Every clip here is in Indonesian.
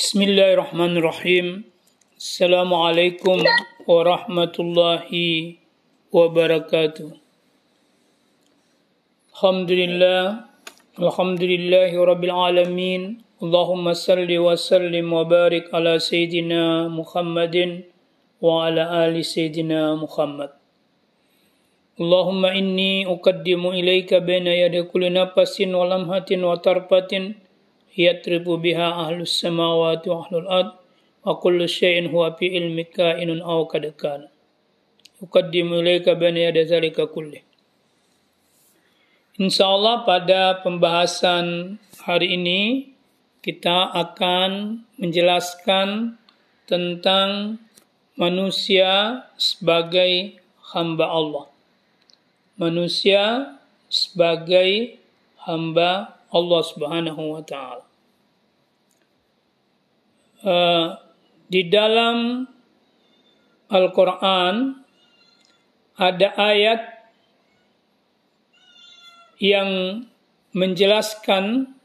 Bismillahirrahmanirrahim. Assalamualaikum warahmatullahi wabarakatuh. Alhamdulillah. Alhamdulillahi rabbil alamin. Allahumma salli wa sallim wa barik ala Sayyidina Muhammadin wa ala ali Sayyidina Muhammad. Allahumma inni uqaddimu ilaika baina yadi kulli nafasin wa lamhatin wa tarfatin yatribu biha ahlus samawati wa ahlul ard wa kullu syai'in huwa fi ilmika inun aw kad kana. Uqaddimu ilaika baina yadi zalika kulli. Insyaallah pada pembahasan hari ini kita akan menjelaskan tentang manusia sebagai hamba Allah. Manusia sebagai hamba Allah Subhanahu wa taala. Uh, di dalam Al-Qur'an ada ayat yang menjelaskan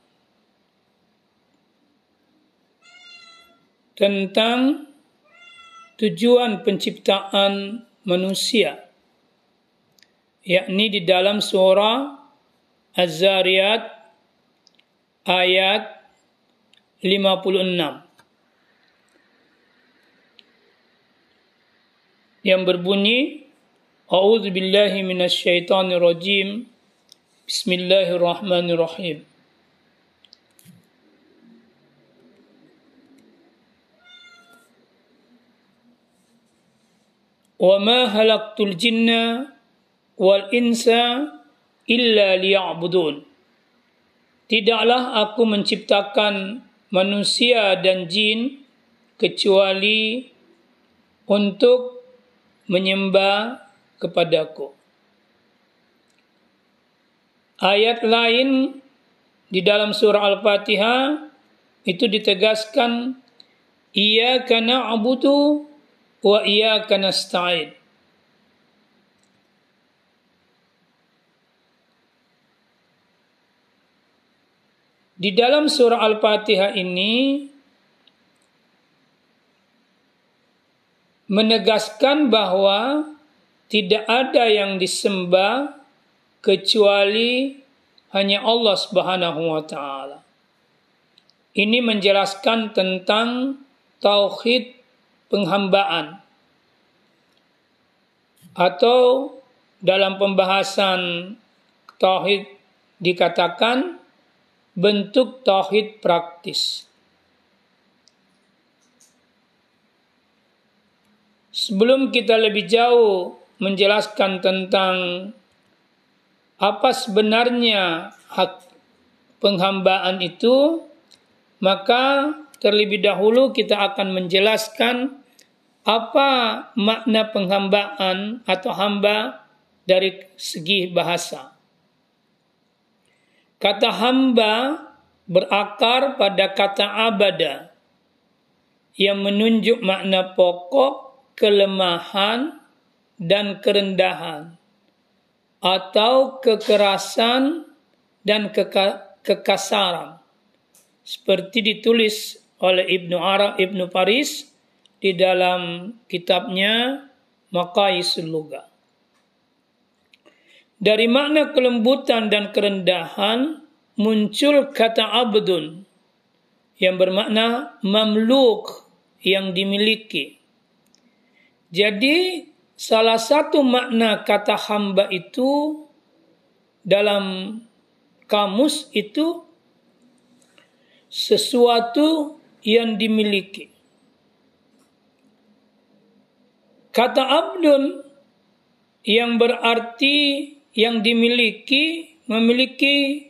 tentang tujuan penciptaan manusia yakni di dalam surah Az-Zariyat ayat 56 yang berbunyi A'udzu billahi minasyaitonir rajim Bismillahirrahmanirrahim وما خلقت الجن والإنس إلا ليعبدون Tidaklah aku menciptakan manusia dan jin kecuali untuk menyembah kepadaku. Ayat lain di dalam surah Al-Fatihah itu ditegaskan Iya kana abudu wa iyyaka nasta'in. Di dalam surah Al-Fatihah ini menegaskan bahwa tidak ada yang disembah kecuali hanya Allah Subhanahu wa taala. Ini menjelaskan tentang tauhid penghambaan atau dalam pembahasan tauhid dikatakan bentuk tauhid praktis. Sebelum kita lebih jauh menjelaskan tentang apa sebenarnya hak penghambaan itu, maka terlebih dahulu kita akan menjelaskan apa makna penghambaan atau hamba dari segi bahasa. Kata hamba berakar pada kata abada yang menunjuk makna pokok, kelemahan, dan kerendahan atau kekerasan dan keka kekasaran seperti ditulis oleh Ibnu Arab Ibnu Paris di dalam kitabnya Maqaisul Lugha. Dari makna kelembutan dan kerendahan muncul kata abdun yang bermakna mamluk yang dimiliki. Jadi salah satu makna kata hamba itu dalam kamus itu sesuatu yang dimiliki. Kata abdun yang berarti yang dimiliki memiliki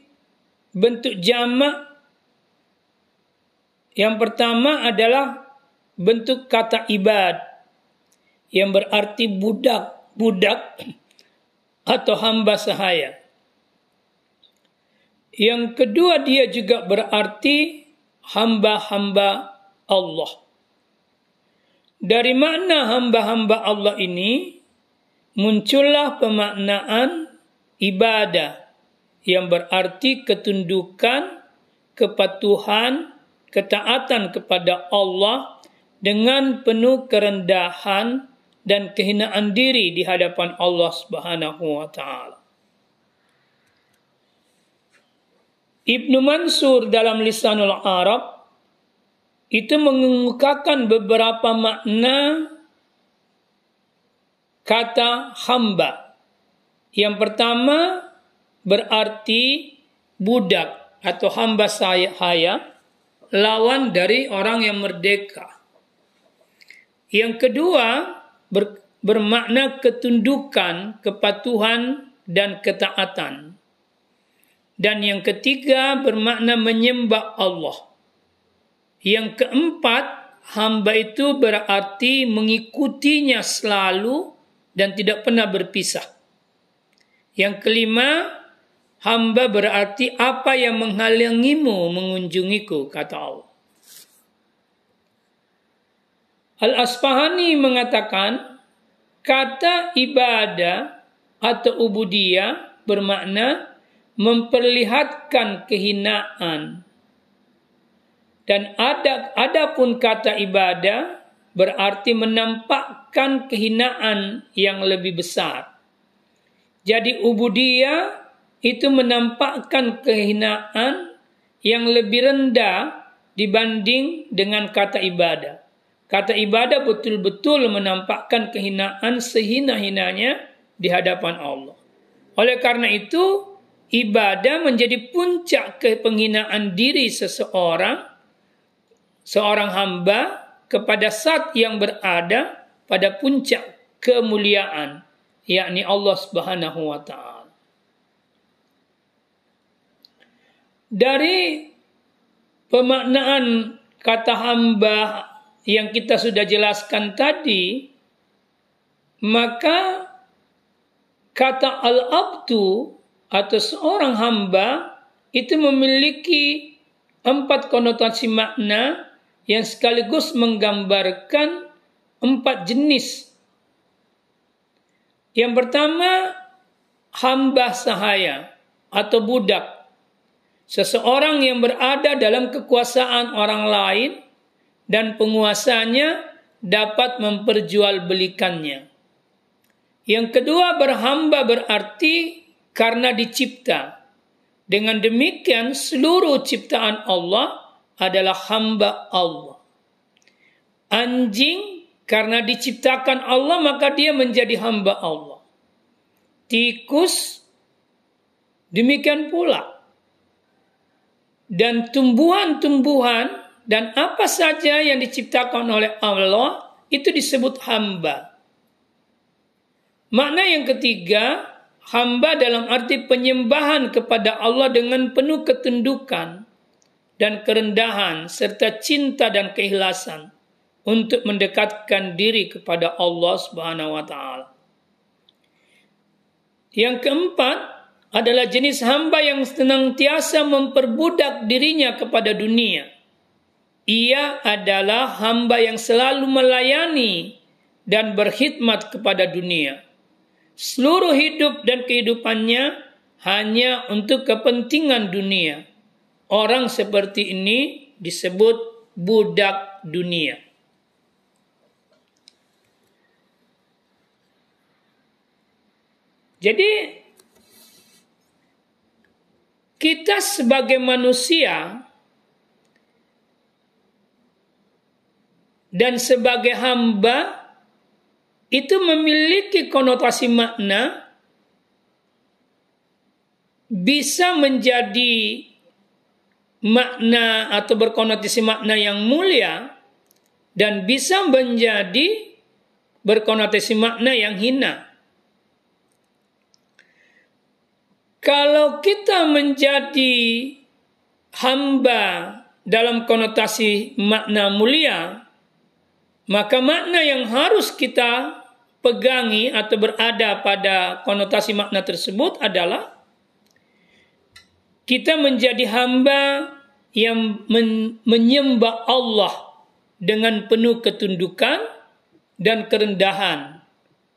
bentuk jamak yang pertama adalah bentuk kata ibad yang berarti budak, budak atau hamba sahaya. Yang kedua dia juga berarti hamba-hamba Allah. Dari mana hamba-hamba Allah ini muncullah pemaknaan ibadah yang berarti ketundukan, kepatuhan, ketaatan kepada Allah dengan penuh kerendahan dan kehinaan diri di hadapan Allah Subhanahu wa taala. Ibnu Mansur dalam Lisanul Arab itu mengemukakan beberapa makna kata hamba. Yang pertama berarti budak atau hamba saya lawan dari orang yang merdeka. Yang kedua ber, bermakna ketundukan, kepatuhan dan ketaatan. Dan yang ketiga bermakna menyembah Allah. Yang keempat, hamba itu berarti mengikutinya selalu dan tidak pernah berpisah. Yang kelima, hamba berarti apa yang menghalangimu mengunjungiku, kata Allah. Al-Asfahani mengatakan, kata ibadah atau ubudiyah bermakna memperlihatkan kehinaan. Dan ada adapun kata ibadah berarti menampakkan kehinaan yang lebih besar. Jadi ubudiyah itu menampakkan kehinaan yang lebih rendah dibanding dengan kata ibadah. Kata ibadah betul-betul menampakkan kehinaan sehina-hinanya di hadapan Allah. Oleh karena itu, ibadah menjadi puncak kepenghinaan diri seseorang, seorang hamba kepada saat yang berada pada puncak kemuliaan, yakni Allah Subhanahu wa taala. Dari pemaknaan kata hamba yang kita sudah jelaskan tadi, maka kata al-abdu atau seorang hamba itu memiliki empat konotasi makna yang sekaligus menggambarkan empat jenis. Yang pertama, hamba sahaya atau budak. Seseorang yang berada dalam kekuasaan orang lain dan penguasanya dapat memperjualbelikannya. Yang kedua, berhamba berarti karena dicipta. Dengan demikian seluruh ciptaan Allah adalah hamba Allah. Anjing karena diciptakan Allah maka dia menjadi hamba Allah. Tikus demikian pula. Dan tumbuhan-tumbuhan dan apa saja yang diciptakan oleh Allah itu disebut hamba. Makna yang ketiga, hamba dalam arti penyembahan kepada Allah dengan penuh ketundukan dan kerendahan serta cinta dan keikhlasan untuk mendekatkan diri kepada Allah Subhanahu wa taala. Yang keempat adalah jenis hamba yang senantiasa memperbudak dirinya kepada dunia. Ia adalah hamba yang selalu melayani dan berkhidmat kepada dunia seluruh hidup dan kehidupannya hanya untuk kepentingan dunia. Orang seperti ini disebut budak dunia. Jadi kita sebagai manusia dan sebagai hamba itu memiliki konotasi makna bisa menjadi makna atau berkonotasi makna yang mulia dan bisa menjadi berkonotasi makna yang hina. Kalau kita menjadi hamba dalam konotasi makna mulia, maka makna yang harus kita pegangi atau berada pada konotasi makna tersebut adalah kita menjadi hamba yang men menyembah Allah dengan penuh ketundukan dan kerendahan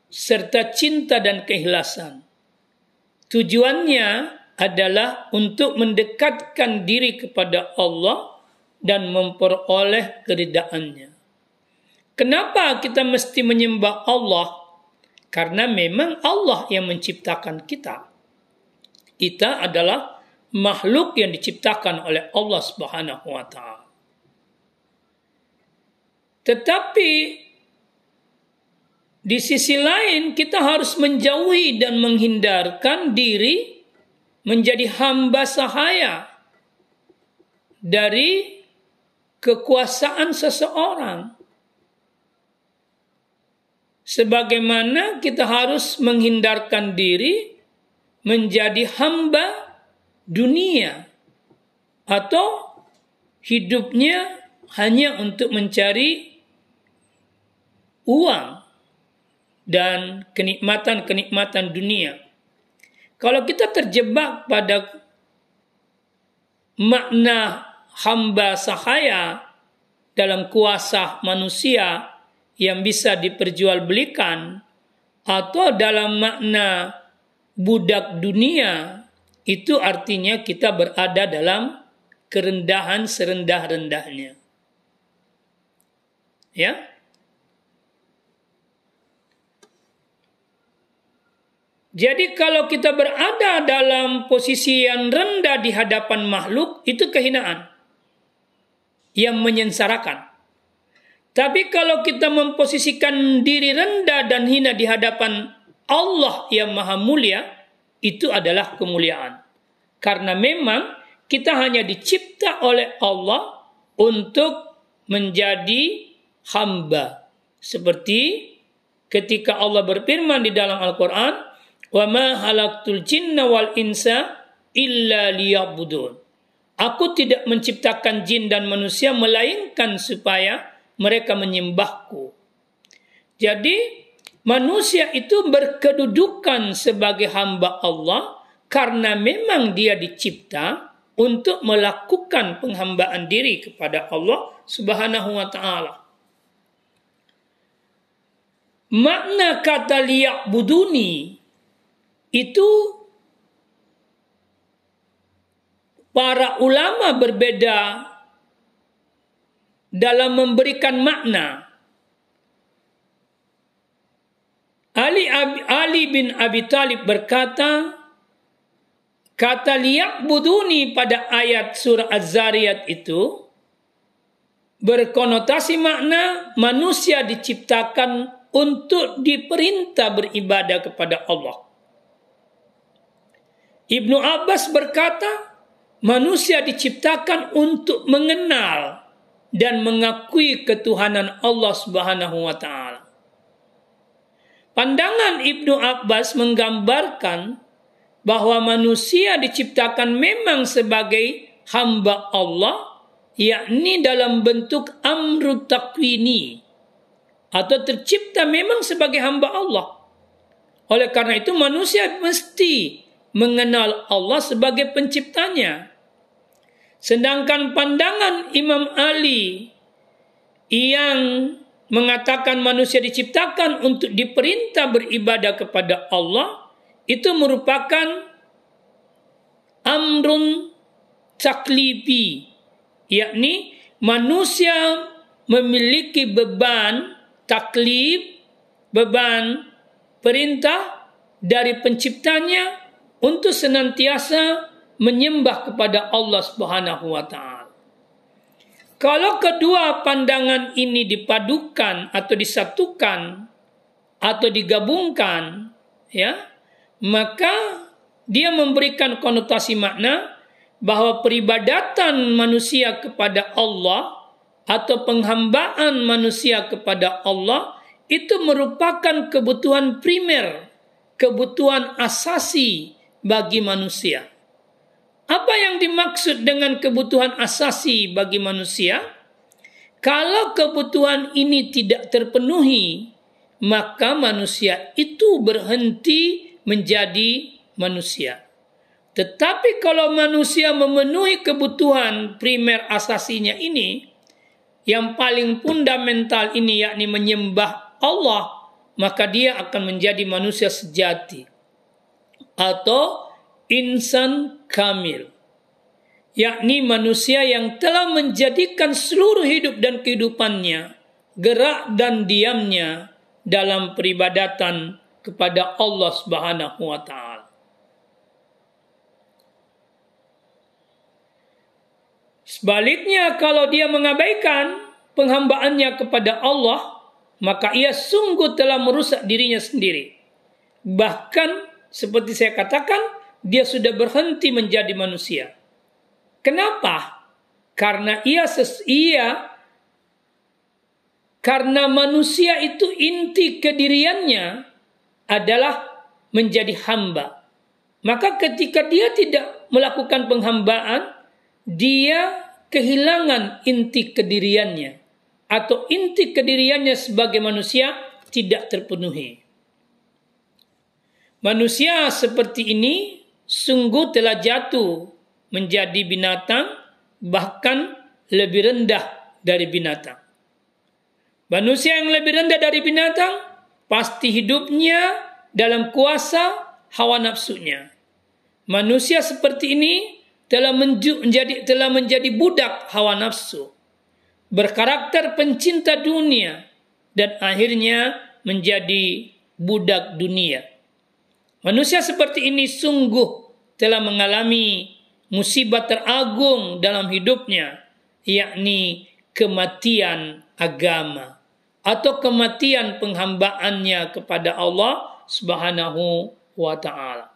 serta cinta dan keikhlasan. Tujuannya adalah untuk mendekatkan diri kepada Allah dan memperoleh keridaannya. Kenapa kita mesti menyembah Allah? Karena memang Allah yang menciptakan kita. Kita adalah makhluk yang diciptakan oleh Allah Subhanahu wa taala. Tetapi di sisi lain kita harus menjauhi dan menghindarkan diri menjadi hamba sahaya dari kekuasaan seseorang. Sebagaimana kita harus menghindarkan diri menjadi hamba dunia atau hidupnya hanya untuk mencari uang dan kenikmatan-kenikmatan dunia. Kalau kita terjebak pada makna hamba sahaya dalam kuasa manusia yang bisa diperjualbelikan atau dalam makna budak dunia itu artinya kita berada dalam kerendahan serendah-rendahnya. Ya, Jadi kalau kita berada dalam posisi yang rendah di hadapan makhluk, itu kehinaan. Yang menyensarakan. Tapi kalau kita memposisikan diri rendah dan hina di hadapan Allah yang maha mulia, itu adalah kemuliaan. Karena memang kita hanya dicipta oleh Allah untuk menjadi hamba. Seperti ketika Allah berfirman di dalam Al-Quran, halaktul jinna wal insa illa liya'budun. Aku tidak menciptakan jin dan manusia melainkan supaya mereka menyembahku. Jadi manusia itu berkedudukan sebagai hamba Allah karena memang dia dicipta untuk melakukan penghambaan diri kepada Allah Subhanahu wa taala. Makna kata liya'buduni itu para ulama berbeda dalam memberikan makna. Ali, Ali bin Abi Talib berkata, kata liyak buduni pada ayat surah Az-Zariyat itu berkonotasi makna manusia diciptakan untuk diperintah beribadah kepada Allah. Ibnu Abbas berkata, manusia diciptakan untuk mengenal dan mengakui ketuhanan Allah Subhanahu wa taala. Pandangan Ibnu Abbas menggambarkan bahwa manusia diciptakan memang sebagai hamba Allah yakni dalam bentuk amru takwini atau tercipta memang sebagai hamba Allah. Oleh karena itu manusia mesti mengenal Allah sebagai penciptanya. Sedangkan pandangan Imam Ali yang mengatakan manusia diciptakan untuk diperintah beribadah kepada Allah itu merupakan amrun taklifi yakni manusia memiliki beban taklif beban perintah dari penciptanya untuk senantiasa menyembah kepada Allah Subhanahu wa taala. Kalau kedua pandangan ini dipadukan atau disatukan atau digabungkan, ya, maka dia memberikan konotasi makna bahwa peribadatan manusia kepada Allah atau penghambaan manusia kepada Allah itu merupakan kebutuhan primer, kebutuhan asasi bagi manusia. Apa yang dimaksud dengan kebutuhan asasi bagi manusia? Kalau kebutuhan ini tidak terpenuhi, maka manusia itu berhenti menjadi manusia. Tetapi kalau manusia memenuhi kebutuhan primer asasinya ini, yang paling fundamental ini yakni menyembah Allah, maka dia akan menjadi manusia sejati atau insan kamil. yakni manusia yang telah menjadikan seluruh hidup dan kehidupannya, gerak dan diamnya dalam peribadatan kepada Allah Subhanahu wa taala. Sebaliknya kalau dia mengabaikan penghambaannya kepada Allah, maka ia sungguh telah merusak dirinya sendiri. Bahkan seperti saya katakan, dia sudah berhenti menjadi manusia. Kenapa? Karena ia ses ia karena manusia itu inti kediriannya adalah menjadi hamba. Maka ketika dia tidak melakukan penghambaan, dia kehilangan inti kediriannya atau inti kediriannya sebagai manusia tidak terpenuhi. Manusia seperti ini sungguh telah jatuh menjadi binatang bahkan lebih rendah dari binatang. Manusia yang lebih rendah dari binatang pasti hidupnya dalam kuasa hawa nafsunya. Manusia seperti ini telah menjadi telah menjadi budak hawa nafsu, berkarakter pencinta dunia dan akhirnya menjadi budak dunia. Manusia seperti ini sungguh telah mengalami musibah teragung dalam hidupnya, yakni kematian agama atau kematian penghambaannya kepada Allah Subhanahu wa taala.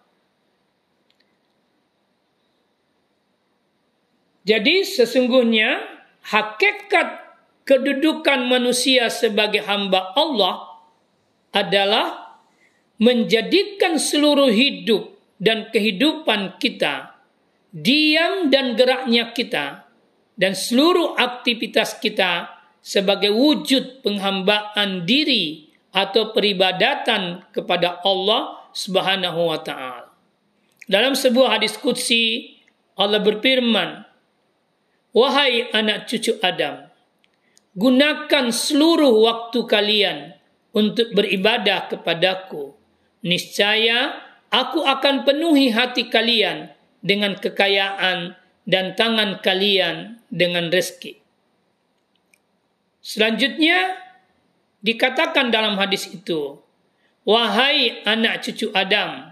Jadi sesungguhnya hakikat kedudukan manusia sebagai hamba Allah adalah menjadikan seluruh hidup dan kehidupan kita diam dan geraknya kita dan seluruh aktivitas kita sebagai wujud penghambaan diri atau peribadatan kepada Allah Subhanahu wa taala. Dalam sebuah hadis qudsi Allah berfirman, "Wahai anak cucu Adam, gunakan seluruh waktu kalian untuk beribadah kepadaku. Niscaya aku akan penuhi hati kalian dengan kekayaan dan tangan kalian dengan rezeki. Selanjutnya dikatakan dalam hadis itu, Wahai anak cucu Adam,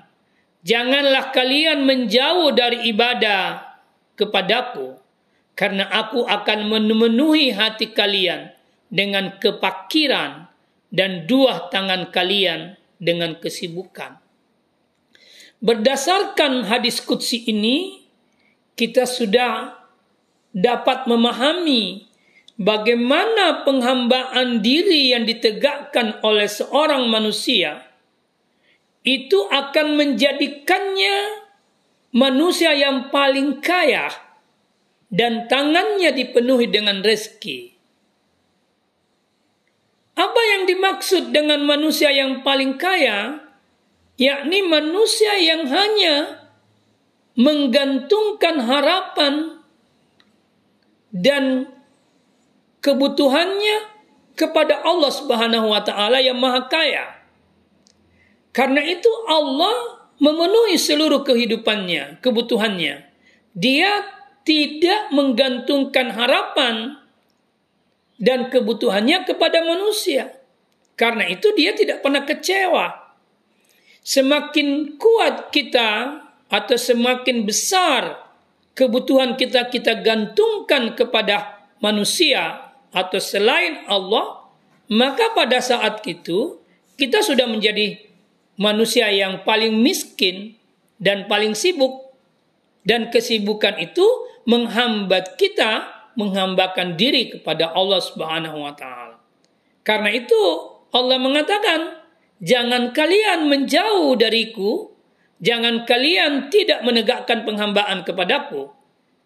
janganlah kalian menjauh dari ibadah kepadaku, karena aku akan memenuhi hati kalian dengan kepakiran dan dua tangan kalian dengan kesibukan. Berdasarkan hadis kutsi ini, kita sudah dapat memahami bagaimana penghambaan diri yang ditegakkan oleh seorang manusia itu akan menjadikannya manusia yang paling kaya dan tangannya dipenuhi dengan rezeki. Apa yang dimaksud dengan manusia yang paling kaya? yakni manusia yang hanya menggantungkan harapan dan kebutuhannya kepada Allah Subhanahu wa taala yang Maha Kaya. Karena itu Allah memenuhi seluruh kehidupannya, kebutuhannya. Dia tidak menggantungkan harapan dan kebutuhannya kepada manusia. Karena itu dia tidak pernah kecewa semakin kuat kita atau semakin besar kebutuhan kita kita gantungkan kepada manusia atau selain Allah, maka pada saat itu kita sudah menjadi manusia yang paling miskin dan paling sibuk dan kesibukan itu menghambat kita menghambakan diri kepada Allah Subhanahu wa taala. Karena itu Allah mengatakan Jangan kalian menjauh dariku, jangan kalian tidak menegakkan penghambaan kepadaku,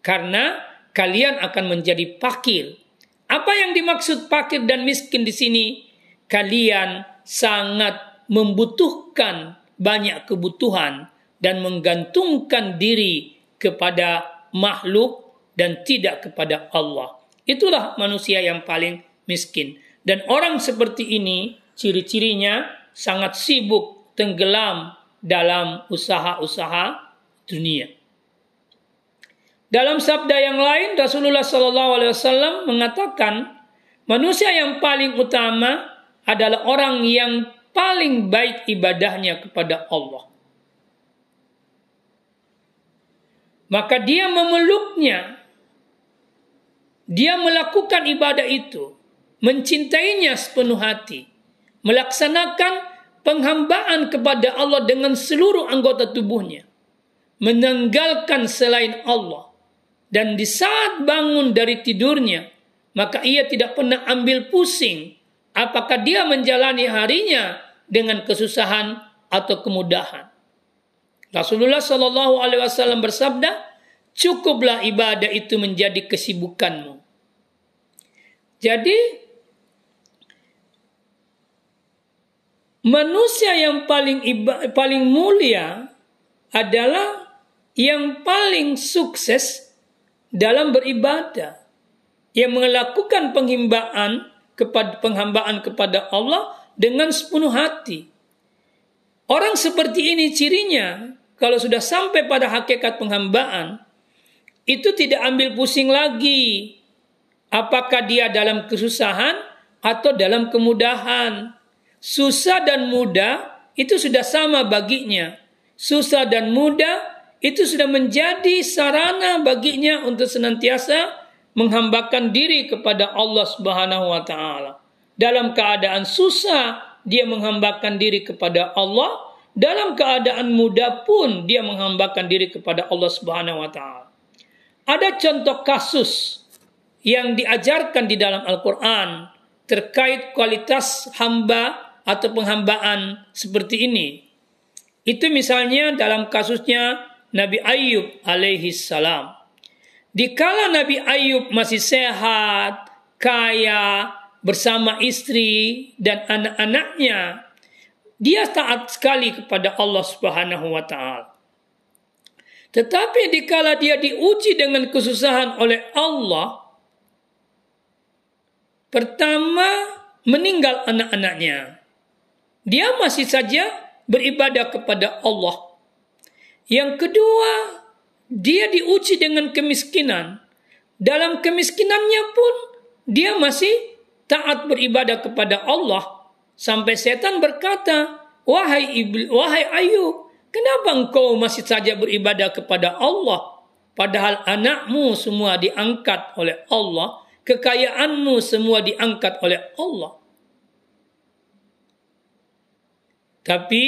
karena kalian akan menjadi pakir. Apa yang dimaksud pakir dan miskin di sini? Kalian sangat membutuhkan banyak kebutuhan dan menggantungkan diri kepada makhluk dan tidak kepada Allah. Itulah manusia yang paling miskin. Dan orang seperti ini ciri-cirinya sangat sibuk tenggelam dalam usaha-usaha dunia. Dalam sabda yang lain Rasulullah Shallallahu Alaihi Wasallam mengatakan manusia yang paling utama adalah orang yang paling baik ibadahnya kepada Allah. Maka dia memeluknya, dia melakukan ibadah itu, mencintainya sepenuh hati, melaksanakan penghambaan kepada Allah dengan seluruh anggota tubuhnya, menanggalkan selain Allah, dan di saat bangun dari tidurnya, maka ia tidak pernah ambil pusing apakah dia menjalani harinya dengan kesusahan atau kemudahan. Rasulullah Shallallahu Alaihi Wasallam bersabda, cukuplah ibadah itu menjadi kesibukanmu. Jadi manusia yang paling iba, paling mulia adalah yang paling sukses dalam beribadah yang melakukan penghambaan kepada penghambaan kepada Allah dengan sepenuh hati. Orang seperti ini cirinya kalau sudah sampai pada hakikat penghambaan itu tidak ambil pusing lagi apakah dia dalam kesusahan atau dalam kemudahan. Susah dan mudah itu sudah sama baginya. Susah dan mudah itu sudah menjadi sarana baginya untuk senantiasa menghambakan diri kepada Allah Subhanahu wa taala. Dalam keadaan susah dia menghambakan diri kepada Allah, dalam keadaan mudah pun dia menghambakan diri kepada Allah Subhanahu wa taala. Ada contoh kasus yang diajarkan di dalam Al-Qur'an terkait kualitas hamba atau penghambaan seperti ini. Itu misalnya dalam kasusnya Nabi Ayub alaihi salam. Dikala Nabi Ayub masih sehat, kaya, bersama istri dan anak-anaknya, dia taat sekali kepada Allah Subhanahu wa taala. Tetapi dikala dia diuji dengan kesusahan oleh Allah, pertama meninggal anak-anaknya. Dia masih saja beribadah kepada Allah yang kedua, dia diuji dengan kemiskinan. Dalam kemiskinannya pun dia masih taat beribadah kepada Allah. Sampai setan berkata, Wahai iblis, wahai Ayub, kenapa engkau masih saja beribadah kepada Allah? Padahal anakmu semua diangkat oleh Allah, kekayaanmu semua diangkat oleh Allah. Tapi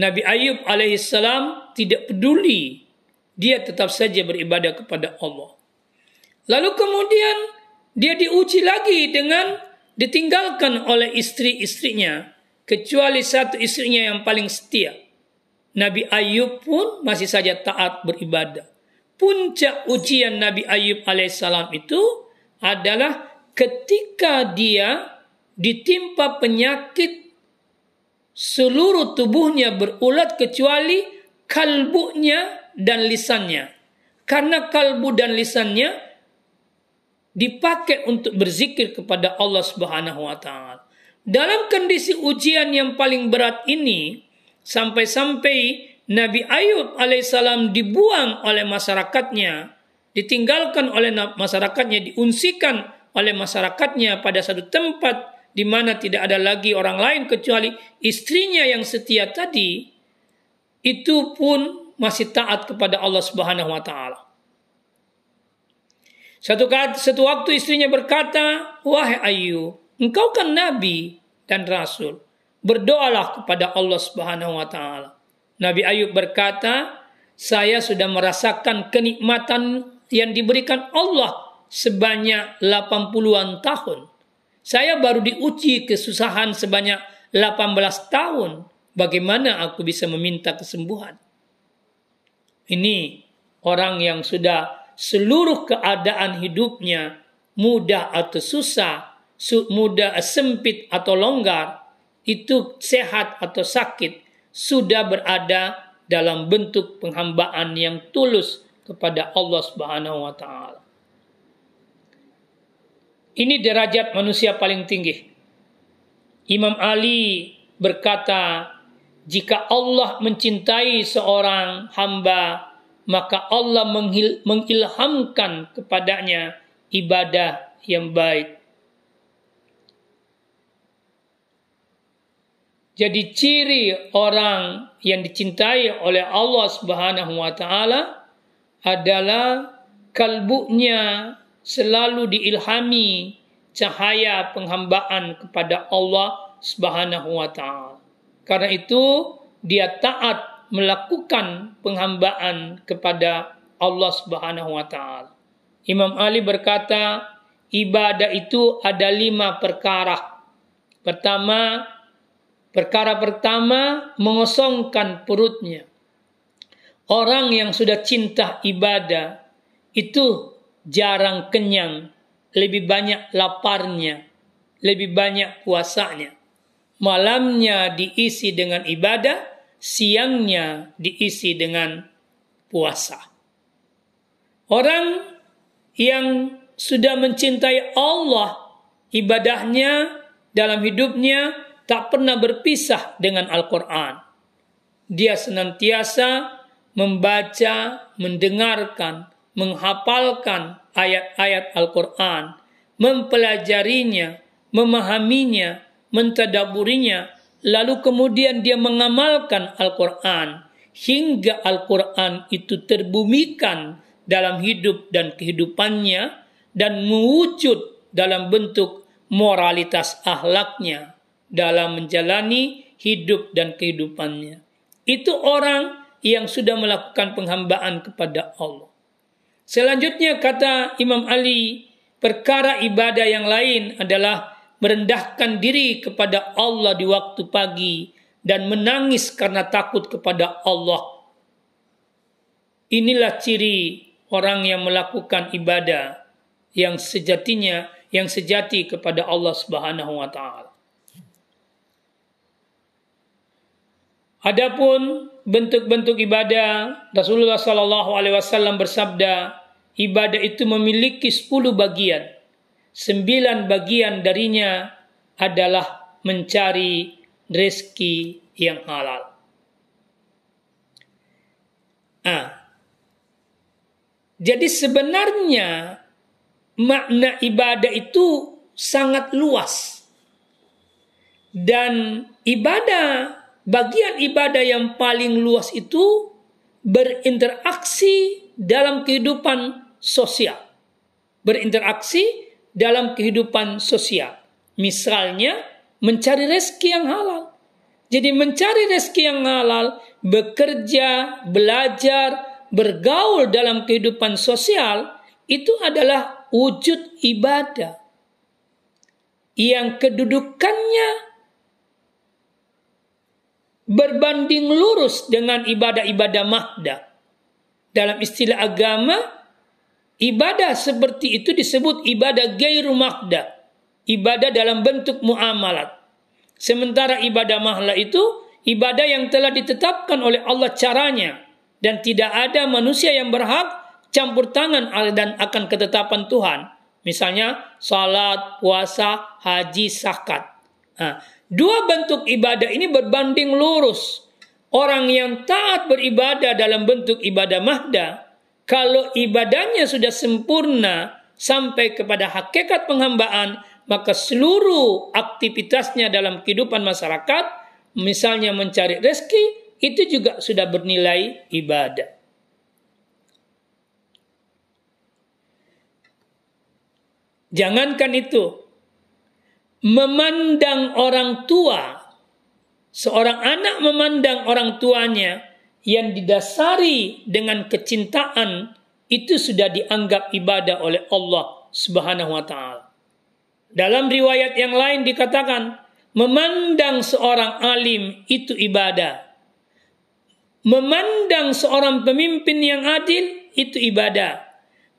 Nabi Ayub alaihissalam tidak peduli. Dia tetap saja beribadah kepada Allah. Lalu kemudian dia diuji lagi dengan ditinggalkan oleh istri-istrinya. Kecuali satu istrinya yang paling setia. Nabi Ayub pun masih saja taat beribadah. Puncak ujian Nabi Ayub alaihissalam itu adalah ketika dia ditimpa penyakit seluruh tubuhnya berulat kecuali kalbunya dan lisannya. Karena kalbu dan lisannya dipakai untuk berzikir kepada Allah Subhanahu wa taala. Dalam kondisi ujian yang paling berat ini sampai-sampai Nabi Ayub alaihissalam dibuang oleh masyarakatnya, ditinggalkan oleh masyarakatnya, diunsikan oleh masyarakatnya pada satu tempat di mana tidak ada lagi orang lain kecuali istrinya yang setia tadi, itu pun masih taat kepada Allah Subhanahu wa taala. Satu, satu waktu istrinya berkata, Wahai Ayu, engkau kan nabi dan rasul. Berdoalah kepada Allah Subhanahu wa taala. Nabi Ayub berkata, saya sudah merasakan kenikmatan yang diberikan Allah sebanyak 80-an tahun. Saya baru diuji kesusahan sebanyak 18 tahun. Bagaimana aku bisa meminta kesembuhan? Ini orang yang sudah seluruh keadaan hidupnya mudah atau susah, mudah sempit atau longgar, itu sehat atau sakit, sudah berada dalam bentuk penghambaan yang tulus kepada Allah Subhanahu wa taala. Ini derajat manusia paling tinggi. Imam Ali berkata, jika Allah mencintai seorang hamba, maka Allah mengilhamkan kepadanya ibadah yang baik. Jadi ciri orang yang dicintai oleh Allah Subhanahu wa taala adalah kalbunya selalu diilhami cahaya penghambaan kepada Allah Subhanahu wa taala. Karena itu dia taat melakukan penghambaan kepada Allah Subhanahu wa taala. Imam Ali berkata, ibadah itu ada lima perkara. Pertama, Perkara pertama, mengosongkan perutnya. Orang yang sudah cinta ibadah itu jarang kenyang, lebih banyak laparnya, lebih banyak puasanya. Malamnya diisi dengan ibadah, siangnya diisi dengan puasa. Orang yang sudah mencintai Allah, ibadahnya dalam hidupnya tak pernah berpisah dengan Al-Quran. Dia senantiasa membaca, mendengarkan, menghafalkan ayat-ayat Al-Quran, mempelajarinya, memahaminya, mentadaburinya, lalu kemudian dia mengamalkan Al-Quran hingga Al-Quran itu terbumikan dalam hidup dan kehidupannya dan mewujud dalam bentuk moralitas ahlaknya, dalam menjalani hidup dan kehidupannya. Itu orang yang sudah melakukan penghambaan kepada Allah. Selanjutnya kata Imam Ali, perkara ibadah yang lain adalah merendahkan diri kepada Allah di waktu pagi dan menangis karena takut kepada Allah. Inilah ciri orang yang melakukan ibadah yang sejatinya yang sejati kepada Allah Subhanahu wa taala. Adapun bentuk-bentuk ibadah Rasulullah Sallallahu Alaihi Wasallam bersabda ibadah itu memiliki 10 bagian. Sembilan bagian darinya adalah mencari rezeki yang halal. Ah, jadi sebenarnya makna ibadah itu sangat luas. Dan ibadah bagian ibadah yang paling luas itu berinteraksi dalam kehidupan sosial. Berinteraksi dalam kehidupan sosial. Misalnya mencari rezeki yang halal. Jadi mencari rezeki yang halal, bekerja, belajar, bergaul dalam kehidupan sosial itu adalah wujud ibadah yang kedudukannya berbanding lurus dengan ibadah-ibadah mahda. Dalam istilah agama, ibadah seperti itu disebut ibadah gairu mahda. Ibadah dalam bentuk muamalat. Sementara ibadah mahla itu ibadah yang telah ditetapkan oleh Allah caranya dan tidak ada manusia yang berhak campur tangan dan akan ketetapan Tuhan. Misalnya salat, puasa, haji, zakat. Nah, Dua bentuk ibadah ini berbanding lurus. Orang yang taat beribadah dalam bentuk ibadah mahda, kalau ibadahnya sudah sempurna sampai kepada hakikat penghambaan, maka seluruh aktivitasnya dalam kehidupan masyarakat, misalnya mencari rezeki, itu juga sudah bernilai ibadah. Jangankan itu, memandang orang tua, seorang anak memandang orang tuanya yang didasari dengan kecintaan itu sudah dianggap ibadah oleh Allah Subhanahu wa taala. Dalam riwayat yang lain dikatakan memandang seorang alim itu ibadah. Memandang seorang pemimpin yang adil itu ibadah.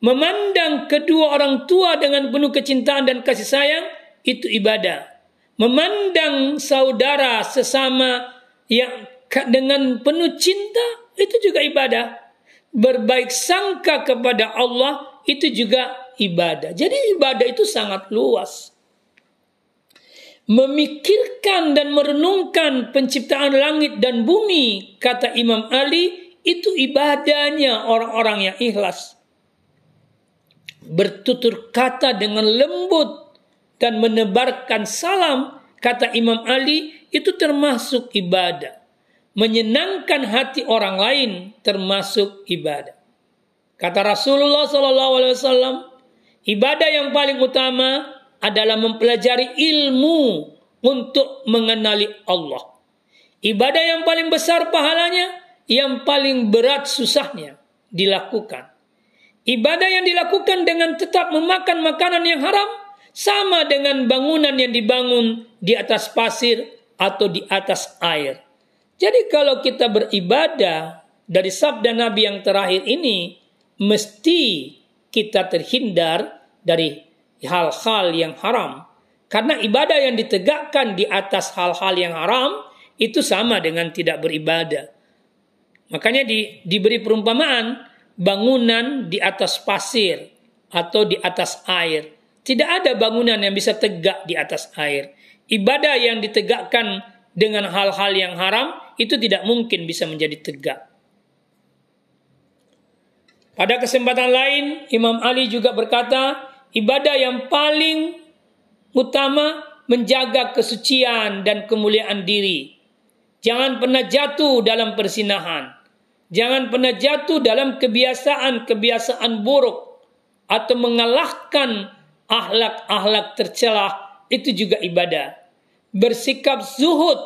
Memandang kedua orang tua dengan penuh kecintaan dan kasih sayang itu ibadah. Memandang saudara sesama yang dengan penuh cinta itu juga ibadah. Berbaik sangka kepada Allah itu juga ibadah. Jadi ibadah itu sangat luas. Memikirkan dan merenungkan penciptaan langit dan bumi, kata Imam Ali, itu ibadahnya orang-orang yang ikhlas. Bertutur kata dengan lembut dan menebarkan salam, kata Imam Ali, itu termasuk ibadah. Menyenangkan hati orang lain termasuk ibadah. Kata Rasulullah SAW, ibadah yang paling utama adalah mempelajari ilmu untuk mengenali Allah. Ibadah yang paling besar pahalanya, yang paling berat susahnya dilakukan. Ibadah yang dilakukan dengan tetap memakan makanan yang haram sama dengan bangunan yang dibangun di atas pasir atau di atas air. Jadi kalau kita beribadah dari sabda Nabi yang terakhir ini mesti kita terhindar dari hal-hal yang haram. Karena ibadah yang ditegakkan di atas hal-hal yang haram itu sama dengan tidak beribadah. Makanya di, diberi perumpamaan bangunan di atas pasir atau di atas air. Tidak ada bangunan yang bisa tegak di atas air. Ibadah yang ditegakkan dengan hal-hal yang haram itu tidak mungkin bisa menjadi tegak. Pada kesempatan lain, Imam Ali juga berkata, ibadah yang paling utama menjaga kesucian dan kemuliaan diri. Jangan pernah jatuh dalam persinahan. Jangan pernah jatuh dalam kebiasaan-kebiasaan buruk atau mengalahkan ahlak-ahlak tercelah itu juga ibadah. Bersikap zuhud,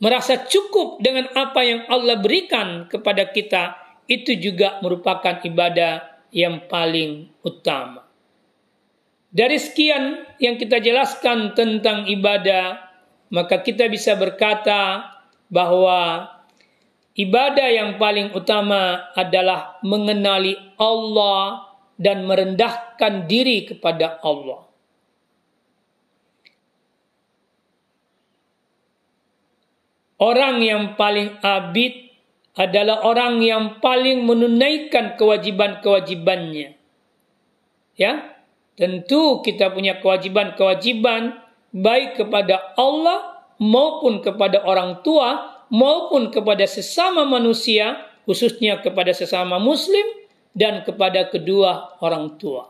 merasa cukup dengan apa yang Allah berikan kepada kita itu juga merupakan ibadah yang paling utama. Dari sekian yang kita jelaskan tentang ibadah, maka kita bisa berkata bahwa ibadah yang paling utama adalah mengenali Allah dan merendahkan diri kepada Allah. Orang yang paling abid adalah orang yang paling menunaikan kewajiban-kewajibannya. Ya, Tentu kita punya kewajiban-kewajiban baik kepada Allah maupun kepada orang tua maupun kepada sesama manusia khususnya kepada sesama muslim dan kepada kedua orang tua.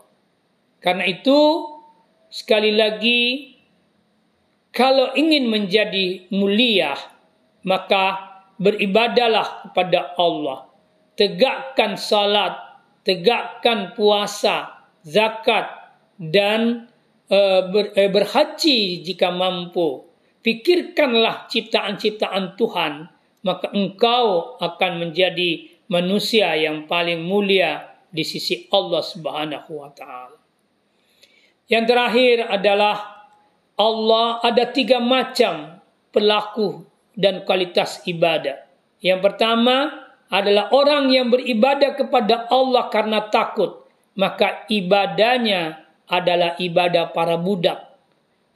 Karena itu sekali lagi kalau ingin menjadi mulia maka beribadalah kepada Allah. Tegakkan salat, tegakkan puasa, zakat, dan uh, ber, uh, berhaji jika mampu. Pikirkanlah ciptaan-ciptaan Tuhan, maka engkau akan menjadi manusia yang paling mulia di sisi Allah Subhanahu wa taala. Yang terakhir adalah Allah ada tiga macam pelaku dan kualitas ibadah. Yang pertama adalah orang yang beribadah kepada Allah karena takut, maka ibadahnya adalah ibadah para budak.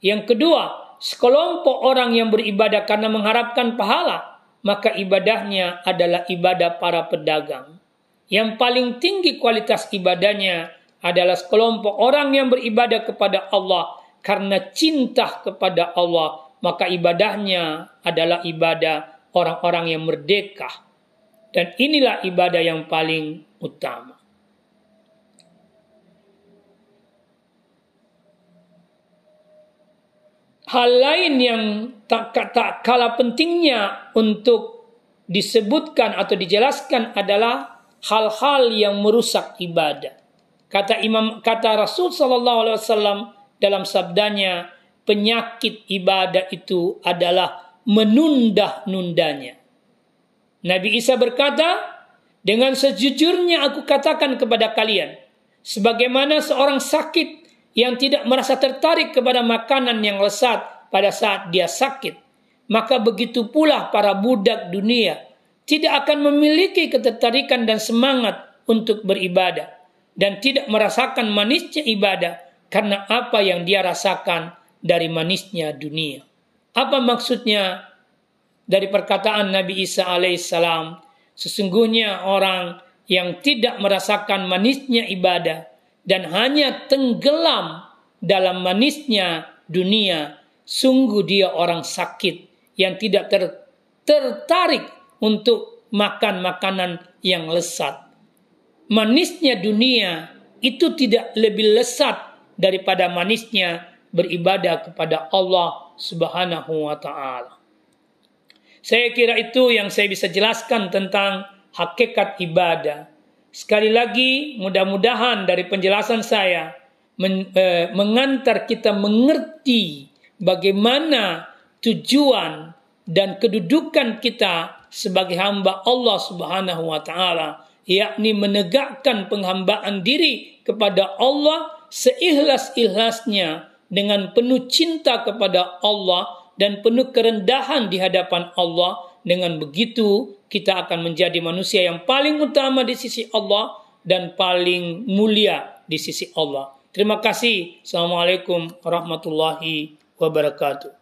Yang kedua, sekelompok orang yang beribadah karena mengharapkan pahala, maka ibadahnya adalah ibadah para pedagang. Yang paling tinggi kualitas ibadahnya adalah sekelompok orang yang beribadah kepada Allah karena cinta kepada Allah, maka ibadahnya adalah ibadah orang-orang yang merdeka. Dan inilah ibadah yang paling utama. Hal lain yang tak, tak kalah pentingnya untuk disebutkan atau dijelaskan adalah hal-hal yang merusak ibadah. Kata Imam kata Rasul sallallahu alaihi wasallam dalam sabdanya, penyakit ibadah itu adalah menunda-nundanya. Nabi Isa berkata, dengan sejujurnya aku katakan kepada kalian, sebagaimana seorang sakit yang tidak merasa tertarik kepada makanan yang lesat pada saat dia sakit, maka begitu pula para budak dunia tidak akan memiliki ketertarikan dan semangat untuk beribadah dan tidak merasakan manisnya ibadah karena apa yang dia rasakan dari manisnya dunia. Apa maksudnya dari perkataan Nabi Isa alaihissalam? Sesungguhnya orang yang tidak merasakan manisnya ibadah dan hanya tenggelam dalam manisnya dunia, sungguh dia orang sakit yang tidak ter, tertarik untuk makan makanan yang lesat. Manisnya dunia itu tidak lebih lesat daripada manisnya beribadah kepada Allah Subhanahu wa taala. Saya kira itu yang saya bisa jelaskan tentang hakikat ibadah. Sekali lagi, mudah-mudahan dari penjelasan saya men, eh, mengantar kita mengerti bagaimana tujuan dan kedudukan kita sebagai hamba Allah Subhanahu wa taala, yakni menegakkan penghambaan diri kepada Allah seikhlas-ikhlasnya dengan penuh cinta kepada Allah dan penuh kerendahan di hadapan Allah. Dengan begitu, kita akan menjadi manusia yang paling utama di sisi Allah dan paling mulia di sisi Allah. Terima kasih. Assalamualaikum warahmatullahi wabarakatuh.